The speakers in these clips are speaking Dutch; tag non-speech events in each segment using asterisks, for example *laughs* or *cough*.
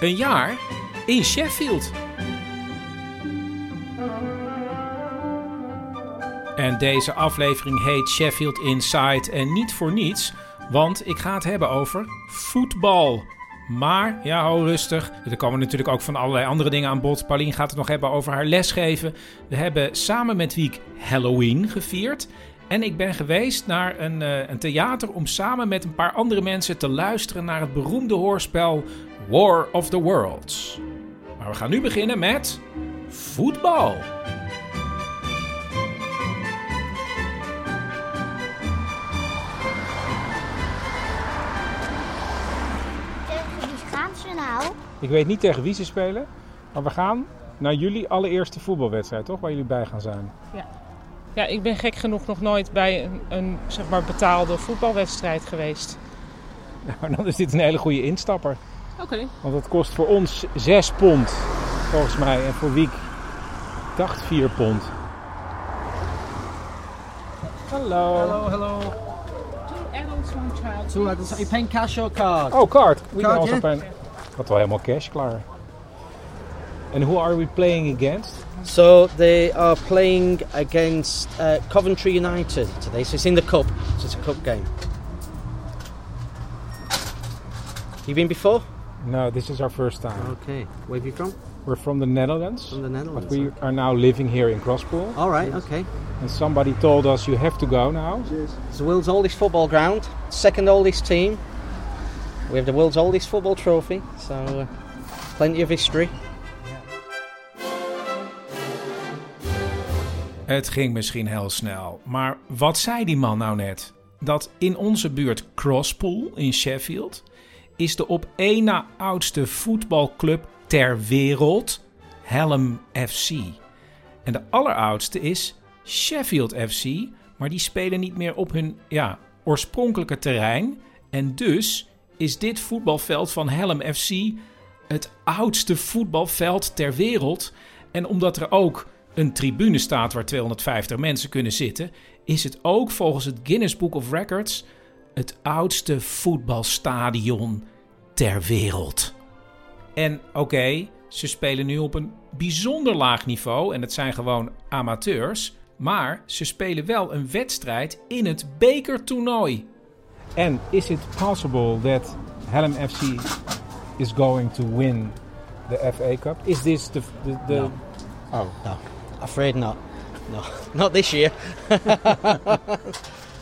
een jaar in Sheffield. En deze aflevering heet Sheffield Inside en niet voor niets, want ik ga het hebben over voetbal. Maar, ja, hou rustig. Er komen natuurlijk ook van allerlei andere dingen aan bod. Paulien gaat het nog hebben over haar lesgeven. We hebben samen met Wiek Halloween gevierd. En ik ben geweest naar een, eh, een theater om samen met een paar andere mensen te luisteren naar het beroemde hoorspel War of the Worlds. Maar we gaan nu beginnen met voetbal. Tegen wie gaan ze nou? Ik weet niet tegen wie ze spelen, maar we gaan naar jullie allereerste voetbalwedstrijd, toch? Waar jullie bij gaan zijn. Ja, ik ben gek genoeg nog nooit bij een, een zeg maar betaalde voetbalwedstrijd geweest. Nou, dan is dit een hele goede instapper. Oké. Want het kost voor ons 6 pond, volgens mij. En voor Wiek, ik dacht 4 pond. Hallo. Hello, hello. Two adults, one child. Two adults. Are you paying cash or card? Oh, card. We can Card, also yeah. pay- Ik had wel helemaal cash klaar. And who are we playing against? So they are playing against uh, Coventry United today. So it's in the cup. So it's a cup game. You been before? No, this is our first time. Okay. Where have you from? We're from the Netherlands. From the Netherlands. But we are now living here in Crosspool. All right. Okay. And somebody told us you have to go now. It's the world's oldest football ground. Second oldest team. We have the world's oldest football trophy. So uh, plenty of history. Het ging misschien heel snel, maar wat zei die man nou net? Dat in onze buurt Crosspool in Sheffield is de op één na oudste voetbalclub ter wereld Helm FC. En de alleroudste is Sheffield FC, maar die spelen niet meer op hun ja, oorspronkelijke terrein. En dus is dit voetbalveld van Helm FC het oudste voetbalveld ter wereld. En omdat er ook een tribune staat waar 250 mensen kunnen zitten, is het ook volgens het Guinness Book of Records het oudste voetbalstadion ter wereld. En oké, ze spelen nu op een bijzonder laag niveau en het zijn gewoon amateurs, maar ze spelen wel een wedstrijd in het bekertoernooi. And is it possible that Helm FC is going to win the FA Cup? Is this the the, the No. oh No, afraid not. No, *laughs* not this year. *laughs*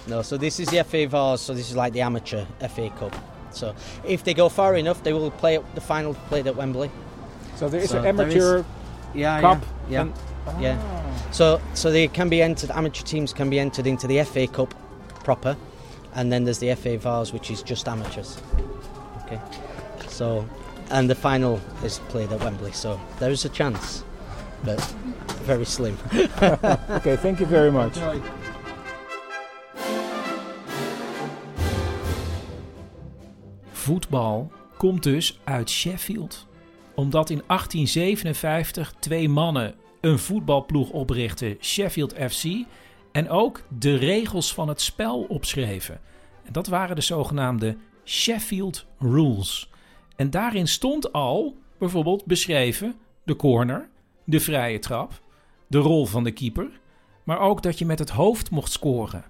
no, so this is the FA Vars, so this is like the amateur FA Cup. So if they go far enough, they will play the final played at Wembley. so there is So an amateur is- Yeah, cup yeah, yeah. and- yeah. Ah. So so they can be entered. Amateur teams can be entered into the FA Cup proper, and then there's the FA Vars, which is just amateurs. Okay, so and the final is played at Wembley, so there is a chance, but very slim. *laughs* Okay, thank you very much. Voetbal komt dus uit Sheffield. Omdat in 1857 twee mannen een voetbalploeg oprichtten, Sheffield FC, en ook de regels van het spel opschreven. En dat waren de zogenaamde Sheffield Rules. En daarin stond al bijvoorbeeld beschreven de corner, de vrije trap, de rol van de keeper, maar ook dat je met het hoofd mocht scoren.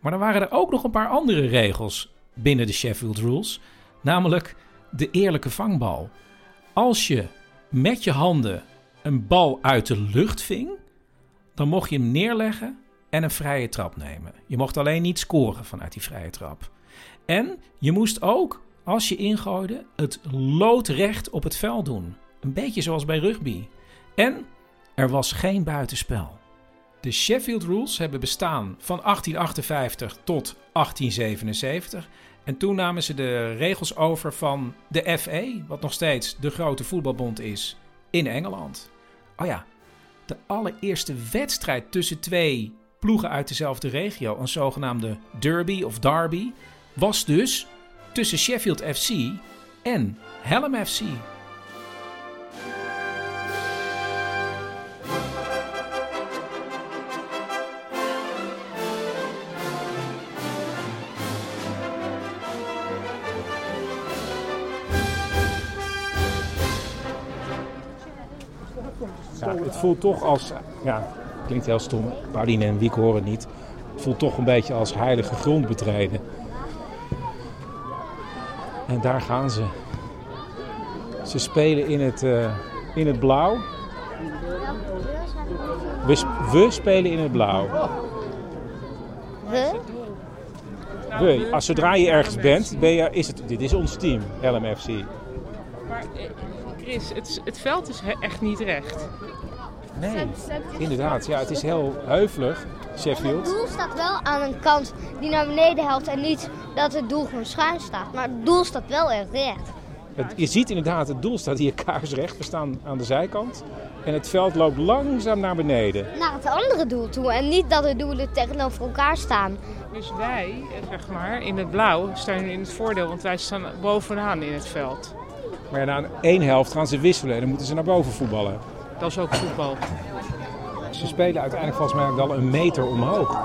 Maar dan waren er ook nog een paar andere regels binnen de Sheffield Rules, namelijk de eerlijke vangbal. Als je met je handen een bal uit de lucht ving, dan mocht je hem neerleggen en een vrije trap nemen. Je mocht alleen niet scoren vanuit die vrije trap. En je moest ook als je ingooide, het loodrecht op het veld doen. Een beetje zoals bij rugby. En er was geen buitenspel. De Sheffield Rules hebben bestaan van 1858 tot 1877. En toen namen ze de regels over van de FA, wat nog steeds de grote voetbalbond is, in Engeland. Oh ja, de allereerste wedstrijd tussen twee ploegen uit dezelfde regio, een zogenaamde derby of derby, was dus tussen Sheffield FC en Hallam FC. Voelt toch als, ja, klinkt heel stom, Pauline en Wiek horen het niet. Het voelt toch een beetje als heilige grond betreden. En daar gaan ze. Ze spelen in het, uh, in het blauw. We, we, spelen in het blauw. We? We. Als zodra je ergens bent, ben je, is het, dit is ons team, LMFC. Maar Chris, het, het veld is echt niet recht. Nee, inderdaad. Ja, het is heel heuvelig, Sheffield. Het doel staat wel aan een kant die naar beneden helpt en niet dat het doel gewoon schuin staat. Maar het doel staat wel erg recht. Het, je ziet inderdaad, het doel staat hier *laughs* kaarsrecht. We staan aan de zijkant. En het veld loopt langzaam naar beneden. Naar het andere doel toe. En niet dat de doelen tegenover elkaar staan. Dus wij, zeg maar, in het blauw staan in het voordeel. Want wij staan bovenaan in het veld. Maar ja, na één helft gaan ze wisselen en dan moeten ze naar boven voetballen. Dat is ook voetbal. Ze spelen uiteindelijk volgens mij wel een meter omhoog.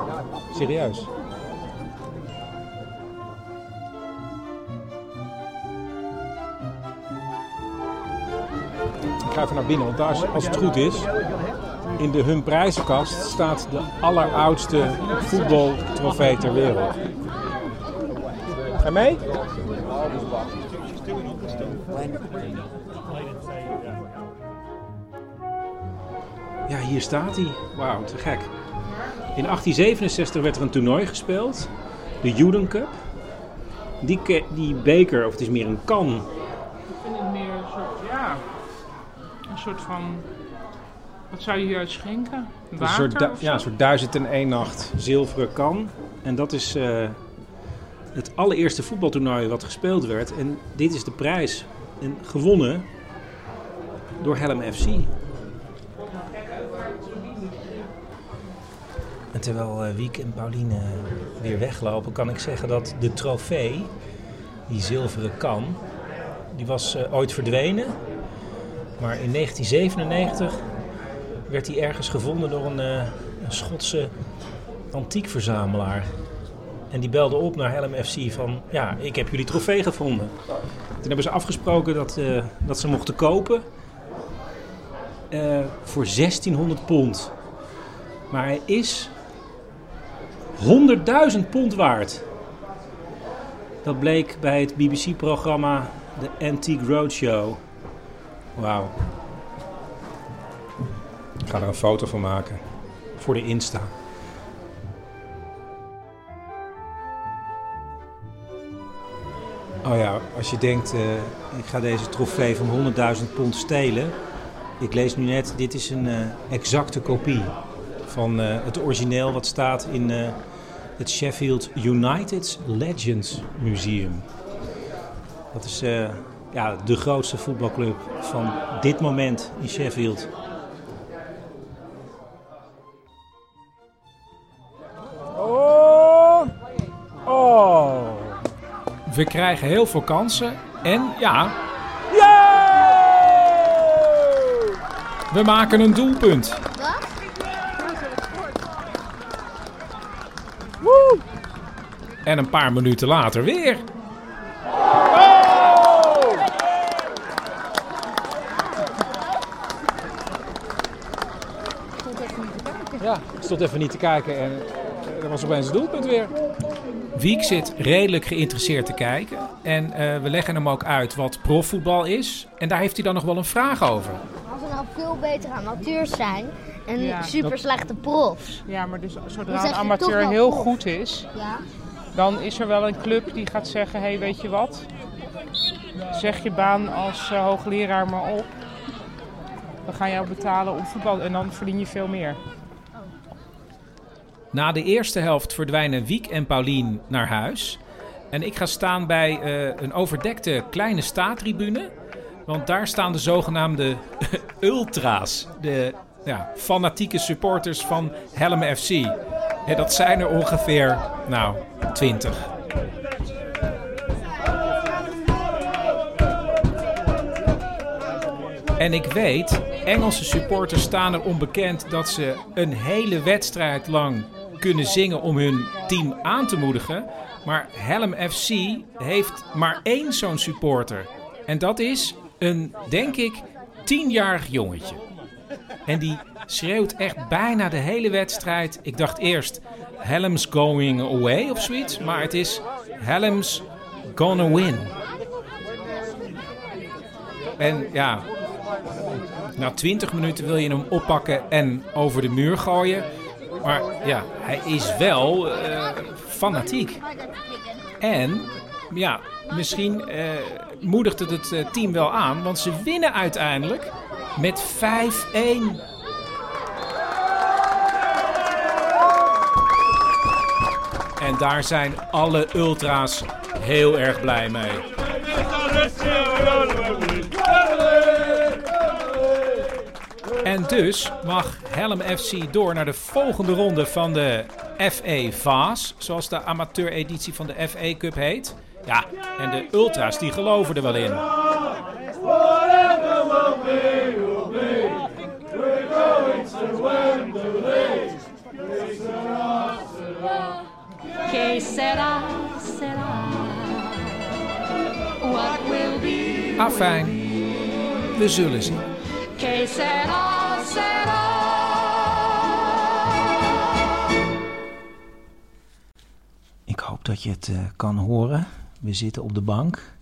Serieus. Ik ga even naar binnen, want daar, als het goed is, in de hun prijzenkast staat de alleroudste voetbaltrofee ter wereld. Ga mee? Ja, hier staat hij. Wauw, te gek. In 1867 werd er een toernooi gespeeld. De Juden Cup. Die, die beker, of het is meer een kan. Ik vind het meer een soort, ja, een soort van... Wat zou je hieruit schenken? Water een soort, ja, een soort duizend en één nacht zilveren kan. En dat is uh, het allereerste voetbaltoernooi wat gespeeld werd. En dit is de prijs. En gewonnen door Helm FC. En terwijl uh, Wiek en Pauline weer weglopen, kan ik zeggen dat de trofee, die zilveren kan, die was uh, ooit verdwenen. Maar in 1997 werd die ergens gevonden door een, een Schotse antiekverzamelaar. En die belde op naar Helm FC van, ja, ik heb jullie trofee gevonden. Toen hebben ze afgesproken dat, dat ze mochten kopen voor 1600 pond. Maar hij is 100.000 pond waard. Dat bleek bij het BBC-programma The Antique Roadshow. Wauw. Ik ga er een foto van maken. Voor de Insta. Oh ja, als je denkt, uh, ik ga deze trofee van 100.000 pond stelen. Ik lees nu net, dit is een uh, exacte kopie van uh, het origineel wat staat in uh, het Sheffield United Legends Museum. Dat is uh, ja, de grootste voetbalclub van dit moment in Sheffield. Oh! Oh! We krijgen heel veel kansen en ja. We maken een doelpunt. En een paar minuten later weer. Oh! Ja, ik stond even niet te kijken en er was opeens een doelpunt weer. Wiek zit redelijk geïnteresseerd te kijken. En uh, we leggen hem ook uit wat profvoetbal is. En daar heeft hij dan nog wel een vraag over. Als we nou veel beter amateurs zijn en ja, super dat... slechte profs. Ja, maar dus zodra een amateur heel prof. goed is, ja. Dan is er wel een club die gaat zeggen: hé, hey, weet je wat? zeg je baan als uh, hoogleraar maar op. We gaan jou betalen om voetbal en dan verdien je veel meer. Na de eerste helft verdwijnen Wiek en Paulien naar huis. En ik ga staan bij uh, een overdekte kleine staatribune. Want daar staan de zogenaamde *laughs* ultra's. De ja, fanatieke supporters van Helm FC. En dat zijn er ongeveer, nou, 20. En ik weet, Engelse supporters staan er onbekend dat ze een hele wedstrijd lang kunnen zingen om hun team aan te moedigen. Maar Helm FC heeft maar één zo'n supporter. En dat is een, denk ik, tienjarig jongetje. En die schreeuwt echt bijna de hele wedstrijd. Ik dacht eerst Helm's going away of zoiets. Maar het is Helm's gonna win. En ja, na 20 minuten wil je hem oppakken en over de muur gooien. Maar ja, hij is wel uh, fanatiek. En ja, misschien uh, moedigt het het uh, team wel aan, want ze winnen uiteindelijk met 5-1. En daar zijn alle ultra's heel erg blij mee. En dus mag Helm FC door naar de volgende ronde van de FA Vaas, zoals de amateureditie van de FA Cup heet. Ja, en de ultra's die geloven er wel in. Afijn, we zullen zien. Ik hoop dat je het uh, kan horen. We zitten op de bank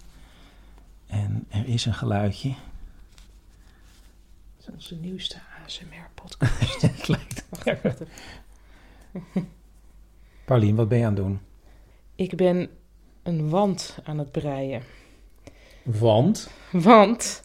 en er is een geluidje. Het is onze nieuwste ASMR-podcast. *laughs* het lijkt. Wacht, wacht *laughs* Paulien, wat ben je aan het doen? Ik ben een wand aan het breien. Want? Want,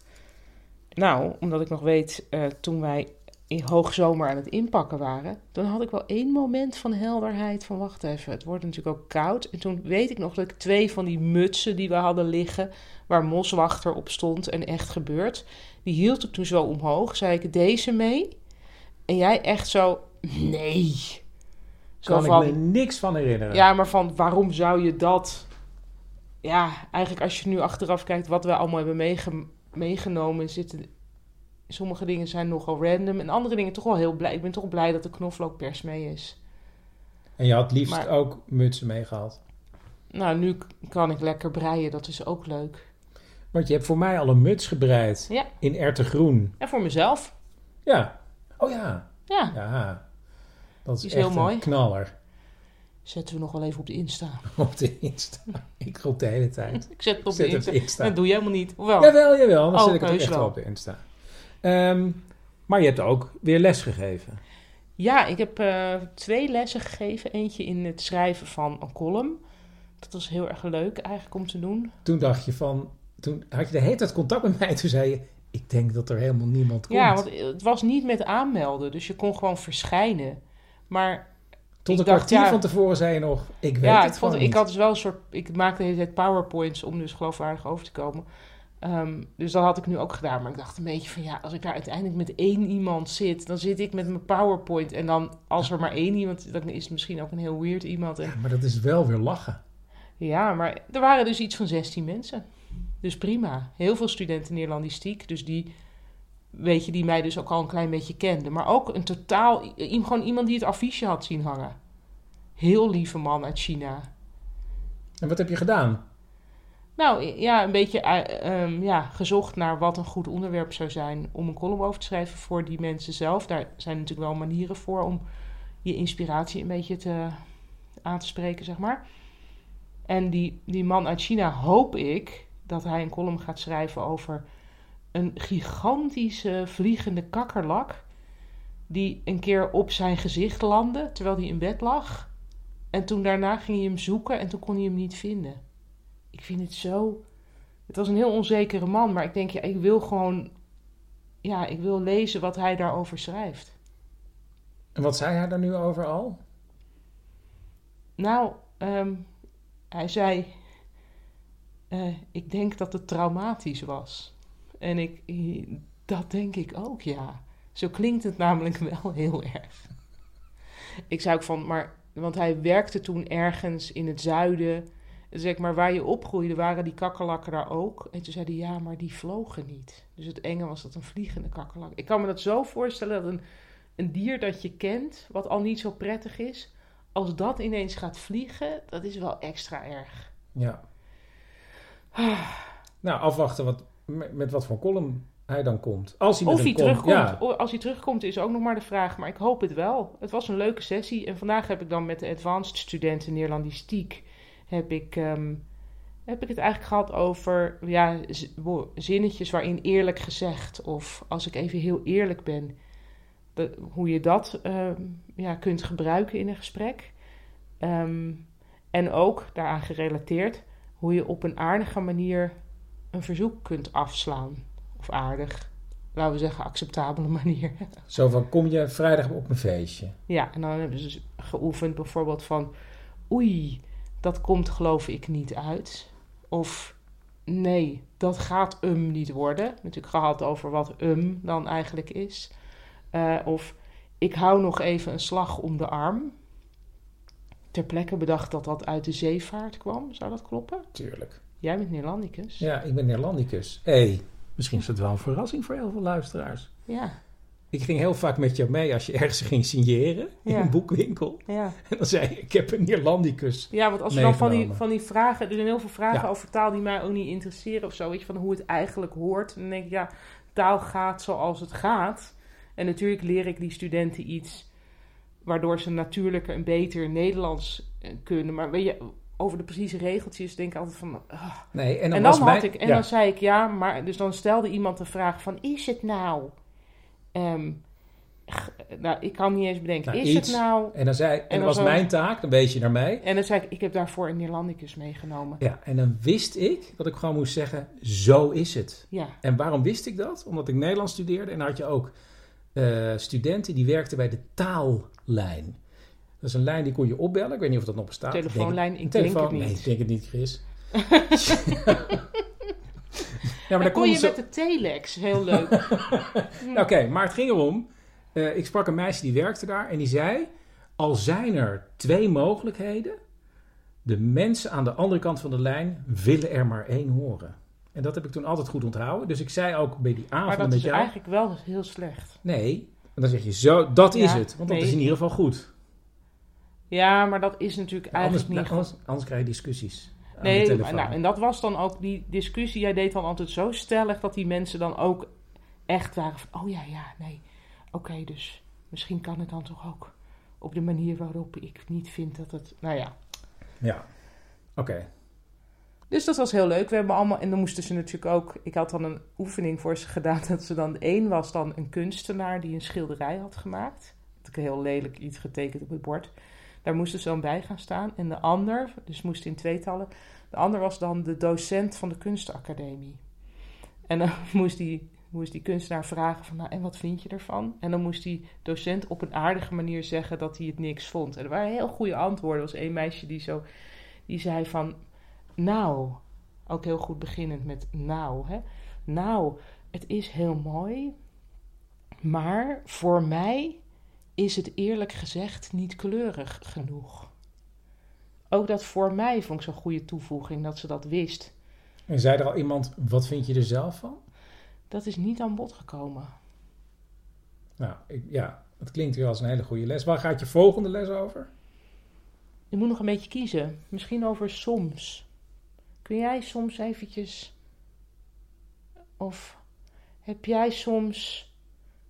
nou, omdat ik nog weet, uh, toen wij in hoogzomer aan het inpakken waren, dan had ik wel één moment van helderheid van wacht even, het wordt natuurlijk ook koud. En toen weet ik nog dat ik twee van die mutsen die we hadden liggen, waar Moswachter op stond en echt gebeurd, die hield ik toen zo omhoog. Zei ik deze mee? En jij echt zo, nee. Zo kan van, ik me niks van herinneren. Ja, maar van waarom zou je dat... Ja, eigenlijk als je nu achteraf kijkt wat we allemaal hebben meege meegenomen, zitten sommige dingen zijn nogal random en andere dingen toch wel heel blij. Ik ben toch blij dat de knoflookpers mee is. En je had liefst ook mutsen meegehaald. Nou, nu kan ik lekker breien, dat is ook leuk. Want je hebt voor mij al een muts gebreid. Ja. In ertegroen. En voor mezelf. Ja. Oh ja. Ja. Ja. Dat is, is echt heel mooi. een knaller. Zetten we nog wel even op de Insta. *laughs* Op de Insta. Ik roep de hele tijd. *laughs* ik zet het op, Zet de, op de Insta. Dat doe je helemaal niet. Jawel, jawel. Dan Oh, zet ik het echt wel. wel op de Insta. Ehm, maar je hebt ook weer les gegeven. Ja, ik heb eh, twee lessen gegeven. Eentje in het schrijven van een column. Dat was heel erg leuk eigenlijk om te doen. Toen dacht je van... Toen had je de hele tijd contact met mij. Toen zei je... Ik denk dat er helemaal niemand komt. Ja, want het was niet met aanmelden. Dus je kon gewoon verschijnen. Maar Tot een kwartier ja, van tevoren zei je nog... Ik weet ja, het ik, vond, ik had dus wel een soort... Ik maakte de hele tijd powerpoints om dus geloofwaardig over te komen. Ehm, dus dat had ik nu ook gedaan. Maar ik dacht een beetje van ja, als ik daar uiteindelijk met één iemand zit, dan zit ik met mijn PowerPoint. En dan als er maar één iemand, dan is het misschien ook een heel weird iemand. En, Maar dat is wel weer lachen. ja, maar er waren dus iets van 16 mensen. Dus prima. Heel veel studenten Nederlandistiek. Dus die, weet je, die mij dus ook al een klein beetje kenden. Maar ook een totaal, gewoon iemand die het affiche had zien hangen. Heel lieve man uit China. En wat heb je gedaan? Nou ja, een beetje eh, ehm, ja, gezocht naar wat een goed onderwerp zou zijn om een column over te schrijven voor die mensen zelf. Daar zijn natuurlijk wel manieren voor om je inspiratie een beetje te, aan te spreken, zeg maar. En die, die man uit China hoop ik dat hij een column gaat schrijven over een gigantische vliegende kakkerlak die een keer op zijn gezicht landde terwijl hij in bed lag. En toen daarna ging hij hem zoeken en toen kon hij hem niet vinden. Ik vind het zo Het was een heel onzekere man, maar ik denk, ja, ik wil gewoon... Ja, ik wil lezen wat hij daarover schrijft. En wat zei hij daar nu over al? Nou, ehm, hij zei... eh, ik denk dat het traumatisch was. En ik, dat denk ik ook, ja. Zo klinkt het namelijk *laughs* wel heel erg. Ik zei ook van, maar... Want hij werkte toen ergens in het zuiden... Zeg maar, waar je opgroeide, waren die kakkerlakken daar ook. En toen zei hij, ja, maar die vlogen niet. Dus het enge was dat een vliegende kakkerlak. Ik kan me dat zo voorstellen dat een, een dier dat je kent, wat al niet zo prettig is, als dat ineens gaat vliegen, dat is wel extra erg. Ja. Nou, afwachten wat, met, met wat voor column hij dan komt. Als hij Of hij terugkomt. Ja. Als hij terugkomt is ook nog maar de vraag, maar ik hoop het wel. Het was een leuke sessie en vandaag heb ik dan met de advanced studenten Neerlandistiek heb ik, ehm, heb ik het eigenlijk gehad over ja, zinnetjes waarin eerlijk gezegd of als ik even heel eerlijk ben, de- hoe je dat ehm, ja, kunt gebruiken in een gesprek. Ehm, en ook daaraan gerelateerd hoe je op een aardige manier een verzoek kunt afslaan. Of aardig, laten we zeggen, acceptabele *laughs* manier. Zo van, kom je vrijdag op een feestje? Ja, en dan hebben ze dus geoefend bijvoorbeeld van... Oei, dat komt geloof ik niet uit. Of nee, dat gaat um niet worden. Natuurlijk gehad over wat um dan eigenlijk is. Eh, of ik hou nog even een slag om de arm. Ter plekke bedacht dat dat uit de zeevaart kwam. Zou dat kloppen? Tuurlijk. Jij bent Neerlandicus. Ja, ik ben Neerlandicus. Hé, hey, misschien is dat wel een verrassing voor heel veel luisteraars. Ja. Ik ging heel vaak met jou mee als je ergens ging signeren in Ja. een boekwinkel. Ja. En dan zei je, ik heb een Neerlandicus Ja, want als er dan van die, van die vragen... Er zijn heel veel vragen Ja. over taal die mij ook niet interesseren of zo. Weet je, van hoe het eigenlijk hoort. En dan denk ik, ja, taal gaat zoals het gaat. En natuurlijk leer ik die studenten iets... waardoor ze natuurlijker en beter Nederlands eh, kunnen. Maar weet je, over de precieze regeltjes denk ik altijd van... ah. Nee, en dan, En dan, was had mijn- ik, en ja. dan zei ik ja, maar dus dan stelde iemand de vraag van is het nou? ehm, nou, ik kan niet eens bedenken. Nou, is iets. het nou? En dan zei en, En dat dan was zo- mijn taak, dan wees je naar mij. En dan zei ik, ik heb daarvoor een Neerlandicus meegenomen. Ja, en dan wist ik dat ik gewoon moest zeggen, zo is het. Ja. En waarom wist ik dat? Omdat ik Nederlands studeerde en dan had je ook eh, studenten die werkten bij de taallijn. Dat is een lijn die kon je opbellen. Ik weet niet of dat nog bestaat. Telefoonlijn? Denk- Ik denk telefoon? het niet. Nee, ik denk het niet, Chris. *laughs* ja, maar Dan kon je met de telex, heel leuk. Nou, *laughs* Oké, maar het ging erom. eh, ik sprak een meisje die werkte daar en die zei: Al zijn er twee mogelijkheden, de mensen aan de andere kant van de lijn willen er maar één horen. En dat heb ik toen altijd goed onthouden. Dus ik zei ook bij die maar avonden dat met is jou: eigenlijk wel heel slecht. Nee, en dan zeg je zo, dat is het. Want nee. dat is in ieder geval goed. Ja, maar dat is natuurlijk Anders, eigenlijk niet anders, anders krijg je discussies. aan de Nee, nou, en dat was dan ook die discussie. Jij deed dan altijd zo stellig dat die mensen dan ook echt waren van... Oh ja, ja, nee. Oké, dus misschien kan het dan toch ook op de manier waarop ik niet vind dat het... Nou ja. Ja, oké. Dus dat was heel leuk. We hebben allemaal... En dan moesten ze natuurlijk ook... Ik had dan een oefening voor ze gedaan. Dat ze dan... één was dan een kunstenaar die een schilderij had gemaakt. Had ik heel lelijk iets getekend op het bord. Daar moesten ze dan bij gaan staan. En de ander, dus moest in tweetallen... De ander was dan de docent van de kunstacademie. En dan *laughs* moest die, moest die kunstenaar vragen van... Nou, en wat vind je ervan? En dan moest die docent op een aardige manier zeggen dat hij het niks vond. En er waren heel goede antwoorden. Er was één meisje die zo... Die zei van... Nou, ook heel goed beginnend met nou. Hè? Nou, het is heel mooi. Maar voor mij is het eerlijk gezegd niet kleurig genoeg. Ook dat voor mij vond ik zo'n goede toevoeging dat ze dat wist. En zei er al iemand, wat vind je er zelf van? Dat is niet aan bod gekomen. Nou, ik, ja, het klinkt weer als een hele goede les. Waar gaat je volgende les over? Je moet nog een beetje kiezen. Misschien over soms. Kun jij soms eventjes... Of heb jij soms...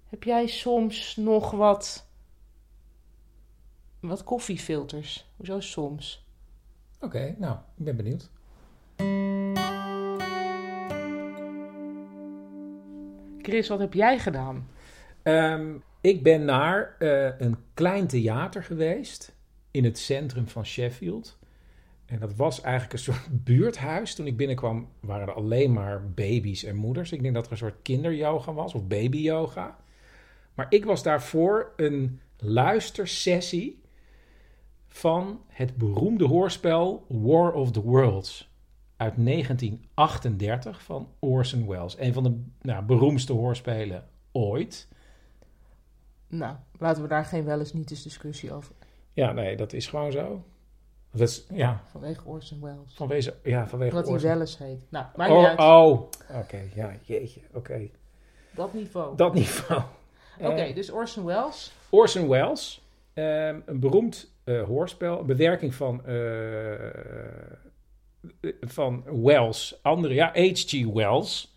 Heb jij soms nog wat... Wat koffiefilters? Hoezo soms? Oké, nou, ik ben benieuwd. Chris, wat heb jij gedaan? Ehm, ik ben naar eh, een klein theater geweest in het centrum van Sheffield. En dat was eigenlijk een soort *laughs* buurthuis. Toen ik binnenkwam waren er alleen maar baby's en moeders. Ik denk dat er een soort kinderyoga was of babyyoga. Maar ik was daarvoor een luistersessie van het beroemde hoorspel War of the Worlds uit 1938 van Orson Welles. Een van de nou, beroemdste hoorspelen ooit. Nou, laten we daar geen wel eens niet eens discussie over. Ja, nee, dat is gewoon zo. Dat is, ja. Vanwege Orson Welles. Vanwege, ja, vanwege Wat hij Orson. wel eens heet. Nou, maakt Oh, niet uit. oh. oké, ja, jeetje, oké. Dat niveau. Dat niveau. Oké, Eh, dus Orson Welles. Orson Welles, ehm, een beroemd eh, hoorspel, een bewerking van, eh, eh, van Wells, andere, ja, H.G. Wells.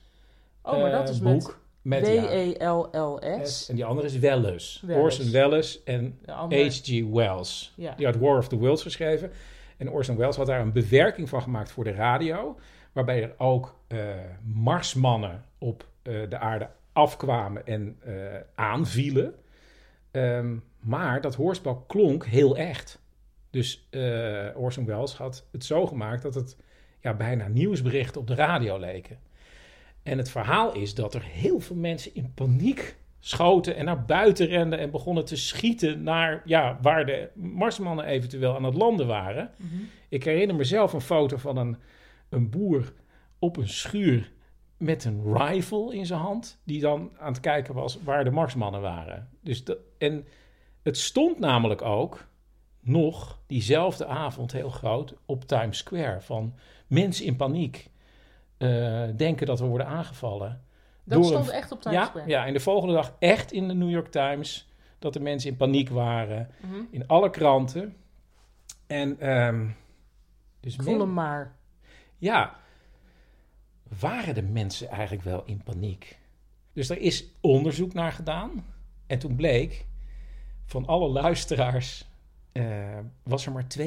Oh, maar dat is boek met W-E-L-L-S. En die andere is Welles. Orson Welles en H.G. Wells. Ja. Die had War of the Worlds geschreven. En Orson Welles had daar een bewerking van gemaakt voor de radio. Waarbij er ook marsmannen op de aarde afkwamen en aanvielen. Ehm, maar dat hoorspel klonk heel echt. Dus eh, Orson Welles had het zo gemaakt dat het ja, bijna nieuwsberichten op de radio leken. En het verhaal is dat er heel veel mensen in paniek schoten en naar buiten renden en begonnen te schieten naar ja, waar de marsmannen eventueel aan het landen waren. Ik herinner mezelf een foto van een, een boer op een schuur met een rifle in zijn hand, die dan aan het kijken was waar de marsmannen waren. Dus dat, en het stond namelijk ook nog diezelfde avond heel groot op Times Square van mensen in paniek eh, denken dat we worden aangevallen. Dat stond een- echt op Times ja, Square? Ja, en de volgende dag echt in de New York Times dat de mensen in paniek waren. Mhm. In alle kranten. En ehm dus men- hem maar. ja, waren de mensen eigenlijk wel in paniek? Dus er is onderzoek naar gedaan. En toen bleek, van alle luisteraars eh, was er maar 2%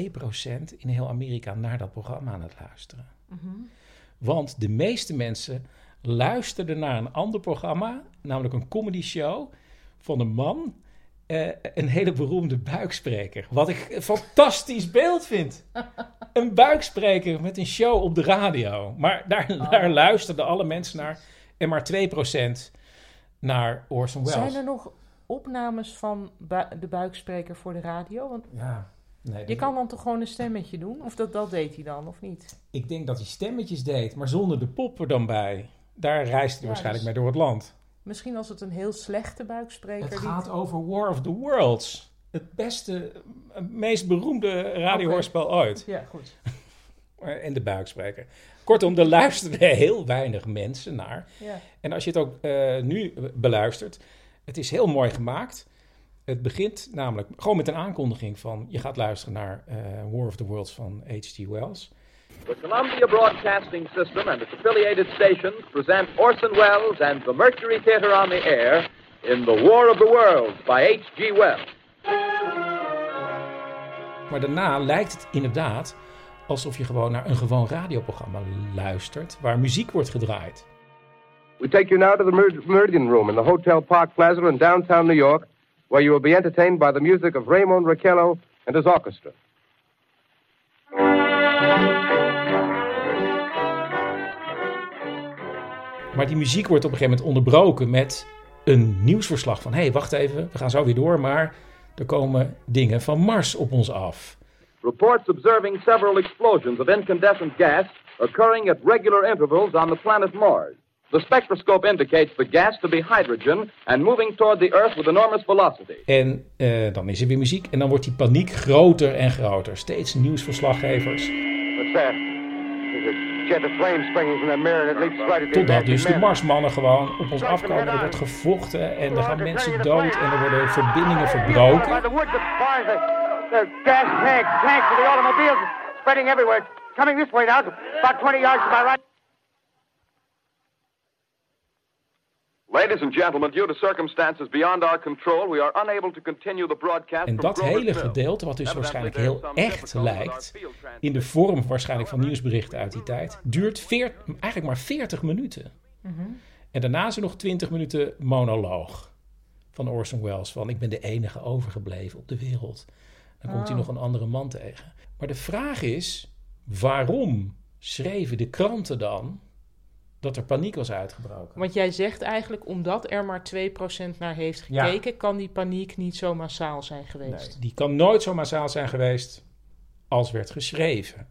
in heel Amerika naar dat programma aan het luisteren. Mhm. Want de meeste mensen luisterden naar een ander programma, namelijk een comedy show van een man, eh, een hele beroemde buikspreker. Wat ik een fantastisch beeld vind. Een buikspreker met een show op de radio. Maar daar, Oh. daar luisterden alle mensen naar en maar 2% naar Orson Welles. Zijn er nog opnames van bu- de buikspreker voor de radio? Want Ja, nee, je kan dan toch gewoon een stemmetje doen? Of dat, dat deed hij dan, of niet? Ik denk dat hij stemmetjes deed, maar zonder de pop er dan bij. Daar reisde hij Ja, waarschijnlijk dus- mee door het land. Misschien was het een heel slechte buikspreker. Het die- gaat over War of the Worlds. Het beste, eh, meest beroemde radiohoorspel ooit. Ja, goed. *laughs* En de buikspreker. Kortom, er luisterden *laughs* heel weinig mensen naar. Ja. En als je het ook eh, nu beluistert, het is heel mooi gemaakt. Het begint namelijk gewoon met een aankondiging van... je gaat luisteren naar eh, War of the Worlds van H.G. Wells. The Columbia Broadcasting System and its affiliated stations present Orson Welles and the Mercury Theater on the Air in The War of the Worlds by H.G. Wells. Maar daarna lijkt het inderdaad alsof je gewoon naar een gewoon radioprogramma luistert... waar muziek wordt gedraaid. We take you now to the Meridian Room in the Hotel Park Plaza in downtown New York, where you will be entertained by the music of Raymond Raquello and his orchestra. Maar die muziek wordt op een gegeven moment onderbroken met een nieuwsverslag van... hé, hey, wacht even, we gaan zo weer door, maar er komen dingen van Mars op ons af. Reports observing several explosions of incandescent gas occurring at regular intervals on the planet Mars. The spectroscope indicates the gas to be hydrogen and moving toward the Earth with enormous velocity. En eh, dan is er weer muziek en dan wordt die paniek groter en groter. Steeds nieuwsverslaggevers. What's that? And it Totdat dus de man. Marsmannen gewoon op ons afkomen. Er wordt gevochten en er gaan mensen dood en er worden verbindingen verbroken. By the woods, the bars, the, the gas tanks, tanks for the automobiles spreading everywhere. It's coming this way now, about 20 yards to my right. Ladies and gentlemen, due to circumstances beyond our control, we are unable to continue the broadcast En from dat hele gedeelte, wat dus waarschijnlijk heel echt lijkt, in de vorm waarschijnlijk van nieuwsberichten uit die tijd, duurt veer- eigenlijk maar 40 minuten. Mhm. En daarna is er nog 20 minuten monoloog van Orson Welles. Van ik ben de enige overgebleven op de wereld. Dan komt hij Oh. nog een andere man tegen. Maar de vraag is, waarom schreven de kranten dan dat er paniek was uitgebroken? Want jij zegt eigenlijk, omdat er maar 2% naar heeft Ja. gekeken, kan die paniek niet zo massaal zijn geweest. Nee, die kan nooit zo massaal zijn geweest als werd geschreven.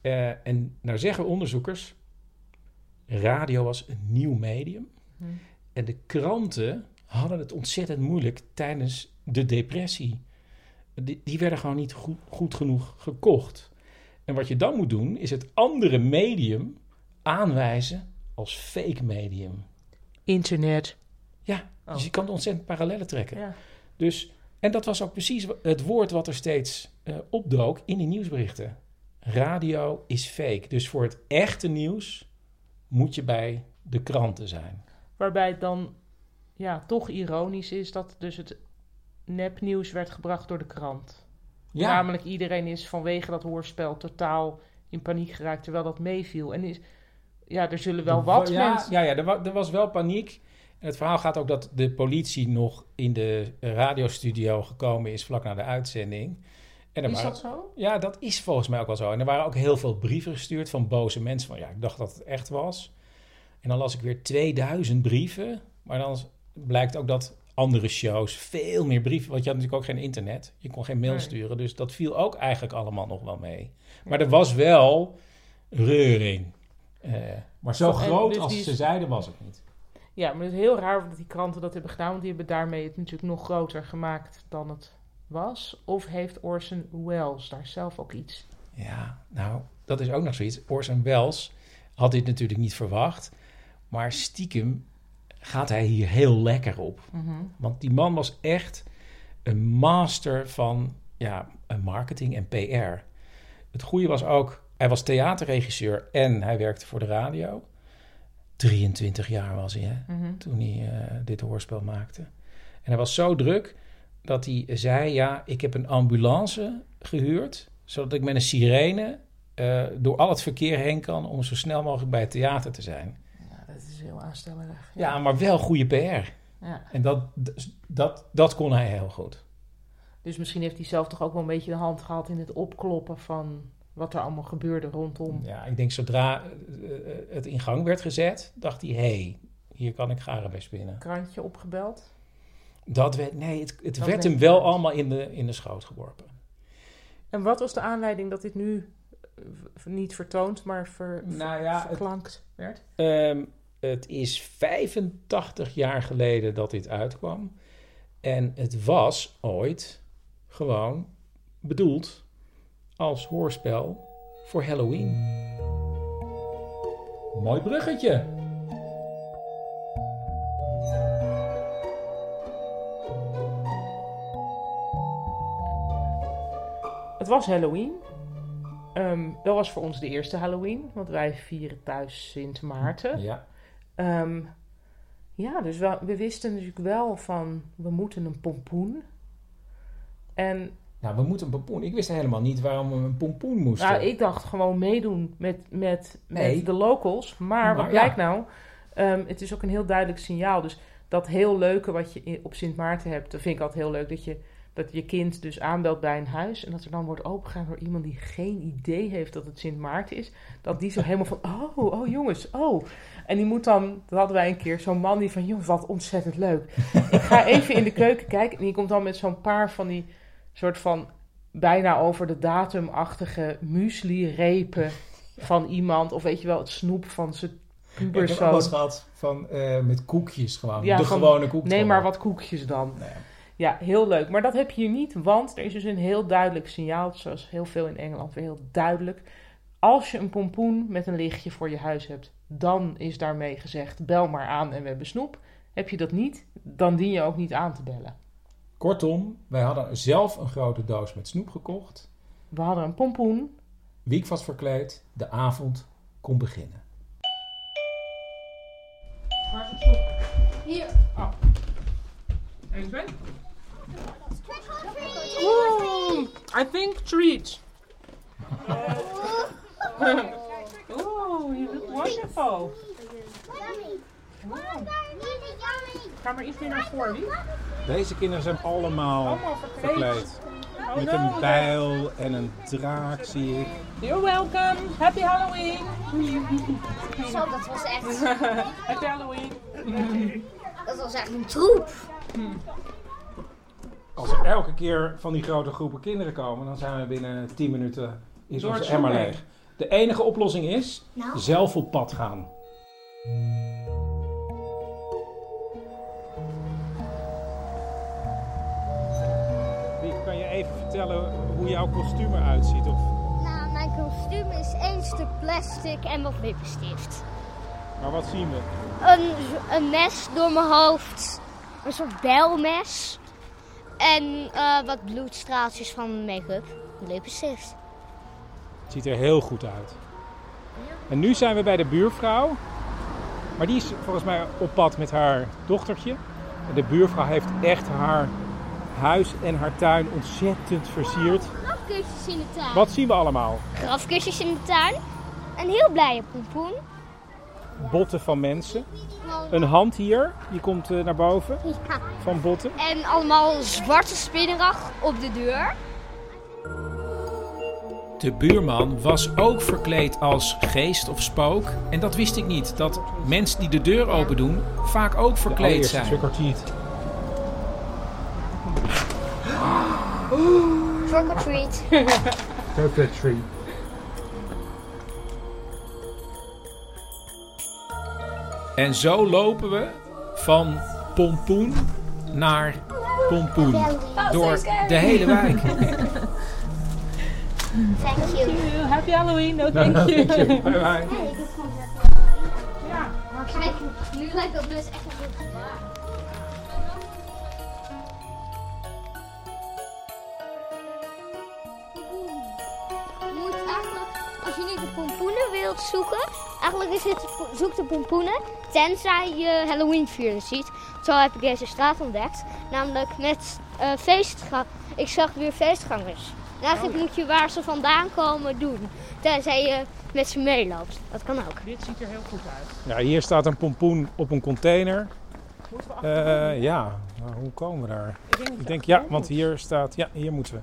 Eh, en nou zeggen onderzoekers, radio was een nieuw medium. Hm. En de kranten hadden het ontzettend moeilijk tijdens de depressie. Die, die werden gewoon niet goed, goed genoeg gekocht. En wat je dan moet doen, is het andere medium aanwijzen als fake medium. Internet. Ja, Oh. dus je kan ontzettend parallellen trekken. Ja. Dus, en dat was ook precies het woord wat er steeds eh, opdook in die nieuwsberichten. Radio is fake. Dus voor het echte nieuws moet je bij de kranten zijn. Waarbij het dan ja, toch ironisch is dat dus het nepnieuws werd gebracht door de krant. Ja. Namelijk iedereen is vanwege dat hoorspel totaal in paniek geraakt terwijl dat meeviel. En is, ja, er zullen wel wat ja, mensen... Ja, ja er, wa- er was wel paniek. En het verhaal gaat ook dat de politie nog in de radiostudio gekomen is vlak na de uitzending. En er Is waren- dat zo? Ja, dat is volgens mij ook wel zo. En er waren ook heel veel brieven gestuurd van boze mensen. Van ja, ik dacht dat het echt was. En dan las ik weer 2000 brieven. Maar dan blijkt ook dat andere shows veel meer brieven. Want je had natuurlijk ook geen internet. Je kon geen mail Nee. sturen. Dus dat viel ook eigenlijk allemaal nog wel mee. Maar er was wel reuring. Eh, maar zo En groot dus als is- ze zeiden was het niet. Ja, maar het is heel raar dat die kranten dat hebben gedaan. Want die hebben daarmee het natuurlijk nog groter gemaakt dan het was. Of heeft Orson Welles daar zelf ook iets? Ja, nou, dat is ook nog zoiets. Orson Welles had dit natuurlijk niet verwacht. Maar stiekem gaat hij hier heel lekker op. Mhm. Want die man was echt een master van ja, marketing en PR. Het goede was ook, hij was theaterregisseur en hij werkte voor de radio. 23 jaar was hij, hè, Mhm. toen hij eh, dit hoorspel maakte. En hij was zo druk dat hij zei, ja, ik heb een ambulance gehuurd... zodat ik met een sirene eh, door al het verkeer heen kan... om zo snel mogelijk bij het theater te zijn. Ja, dat is heel aanstellerig. Ja, maar wel goede PR. Ja. En dat, dat, dat kon hij heel goed. Dus misschien heeft hij zelf toch ook wel een beetje de hand gehad in het opkloppen van wat er allemaal gebeurde rondom. Ja, ik denk zodra eh, eh, het in gang werd gezet, dacht hij: hé, hey, hier kan ik garen bij spinnen. Krantje opgebeld. Dat werd, nee, het, het Dat werd hem wel allemaal in de, in de schoot geworpen. En wat was de aanleiding dat dit nu eh, niet vertoond, maar ver, Nou ja, het- verklankt werd? Ehm, het is 85 jaar geleden dat dit uitkwam. En het was ooit gewoon bedoeld als hoorspel voor Halloween. Mooi bruggetje. Het was Halloween. Ehm, dat was voor ons de eerste Halloween, want wij vieren thuis Sint Maarten. Ja. Ehm, ja, dus we, we wisten natuurlijk wel van, we moeten een pompoen. En Nou, we moeten een pompoen. Ik wist helemaal niet waarom we een pompoen moesten. nou, ik dacht gewoon meedoen met, met, Nee. met de locals. Maar, Maar wat ja. blijkt nou? Ehm, het is ook een heel duidelijk signaal. Dus dat heel leuke wat je op Sint Maarten hebt, dat vind ik altijd heel leuk. Dat je, dat je kind dus aanbelt bij een huis. En dat er dan wordt opengegaan door iemand die geen idee heeft dat het Sint Maarten is. Dat die zo helemaal van, oh, oh jongens, oh. En die moet dan, dat hadden wij een keer, zo'n man die van, jongens, wat ontzettend leuk. ik ga even in de keuken kijken. En die komt dan met zo'n paar van die soort van bijna over de datumachtige muesli-repen van iemand. Of weet je wel, het snoep van zijn ik heb puberzoon. alles gehad van, eh, met koekjes gewoon. Ja, de van, gewone koek. Nee, maar wat koekjes dan. Ja, heel leuk. Maar dat heb je hier niet, want er is dus een heel duidelijk signaal, zoals heel veel in Engeland weer heel duidelijk. Als je een pompoen met een lichtje voor je huis hebt, dan is daarmee gezegd: bel maar aan en we hebben snoep. Heb je dat niet, dan dien je ook niet aan te bellen. Kortom, wij hadden zelf een grote doos met snoep gekocht. We hadden een pompoen. Wiek was verkleed. De avond kon beginnen. Waar is het snoep? Hier. Oh. Eén, twee. Oeh, I think treat. *laughs* Oeh, you look wonderful. Ga maar iets meer naar voren, wie? Deze kinderen zijn allemaal, Allemaal verkleed. Oh, Met no, een bijl en een draak zie ik. You're welcome. Happy Halloween. Zo, dat was echt... *laughs* Happy Halloween. Dat was echt een troep. Als er elke keer van die grote groepen kinderen komen, dan zijn we binnen 10 minuten is Door onze emmer leeg. De enige oplossing is Nou? zelf op pad gaan. Vertellen hoe jouw kostuum eruit ziet? Of, Nou, mijn kostuum is één stuk plastic en wat lippenstift. maar wat zien we? Een, een mes door mijn hoofd. Een soort bijlmes. En eh, wat bloedstraaltjes van make-up. Lippenstift. Het ziet er heel goed uit. En nu zijn we bij de buurvrouw. Maar die is volgens mij op pad met haar dochtertje. En de buurvrouw heeft echt haar huis en haar tuin ontzettend versierd. Grafkistjes in de tuin. Wat zien we allemaal? Grafkistjes in de tuin. Een heel blije pompoen. Botten van mensen. Een hand hier, die komt eh, naar boven. Ja. Van botten. En allemaal zwarte spinnerag op de deur. De buurman was ook verkleed als geest of spook. En dat wist ik niet. Dat mensen die de deur open doen vaak ook verkleed zijn. Trick or treat. Tree. *laughs* En zo lopen we van pompoen naar pompoen. Door de hele wijk. *laughs* Thank you. Happy Halloween. No, thank *laughs* you. Bye bye. Kijk, nu lijkt dat dus echt zoeken, eigenlijk is het zoek de pompoenen tenzij je Halloween vieren ziet. Zo heb ik deze straat ontdekt, namelijk met eh feestgangers. Ik zag weer feestgangers. En eigenlijk moet je waar ze vandaan komen doen, tenzij je met ze meeloopt. Dat kan ook. Dit ziet er heel goed uit. Ja, hier staat een pompoen op een container. Moeten we Eh, ja, maar hoe komen we daar? Ik denk Ik denk ja, want hier staat. Ja, hier moeten we.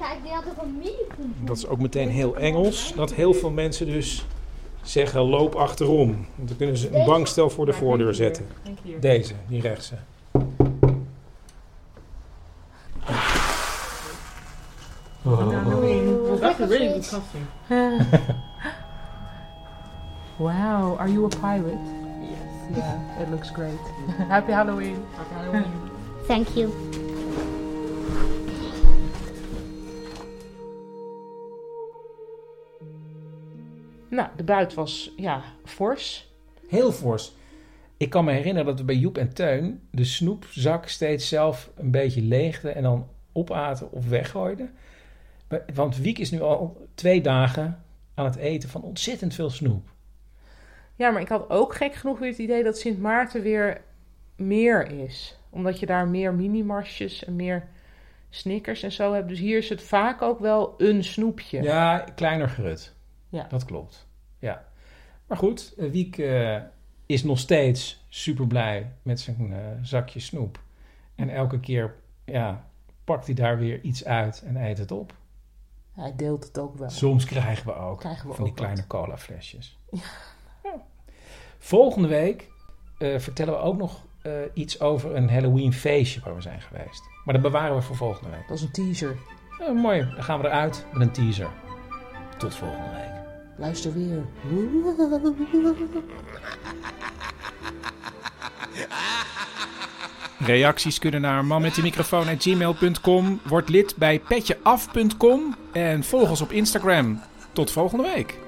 Kijk, die had ook een mini. Dat is ook meteen heel Engels. Dat heel veel mensen dus zeggen: loop achterom. Want dan kunnen ze een bankstel voor de voordeur zetten. Deze, die rechtse. Halloween. That's a really good costume. *laughs* wow, are you a pirate? Yes. Yeah, it looks great. *laughs* Happy Halloween. Happy Halloween. Thank you. Nou, de buit was ja, fors. Heel fors. Ik kan me herinneren dat we bij Joep en Teun de snoepzak steeds zelf een beetje leegden en dan opaten of weggooiden. Want Wiek is nu al twee dagen aan het eten van ontzettend veel snoep. Ja, maar ik had ook gek genoeg weer het idee dat Sint Maarten weer meer is. Omdat je daar meer minimarsjes en meer snickers en zo hebt. Dus hier is het vaak ook wel een snoepje. Ja, kleiner gerut. Ja. Dat klopt. Ja. Maar goed, eh, Wiek eh, is nog steeds super blij met zijn eh, zakje snoep. En elke keer ja, pakt hij daar weer iets uit en eet het op. Hij deelt het ook wel. Soms krijgen we ook Krijgen we van die ook kleine cola flesjes. Ja. Volgende week vertellen we ook nog iets over een Halloween feestje waar we zijn geweest. Maar dat bewaren we voor volgende week. Dat is een teaser. Mooi, dan gaan we eruit met een teaser. Tot volgende week. Luister weer. Reacties kunnen naar manmetdemicrofoon.gmail.com. Word lid bij petjeaf.com en volg ons op Instagram. Tot volgende week.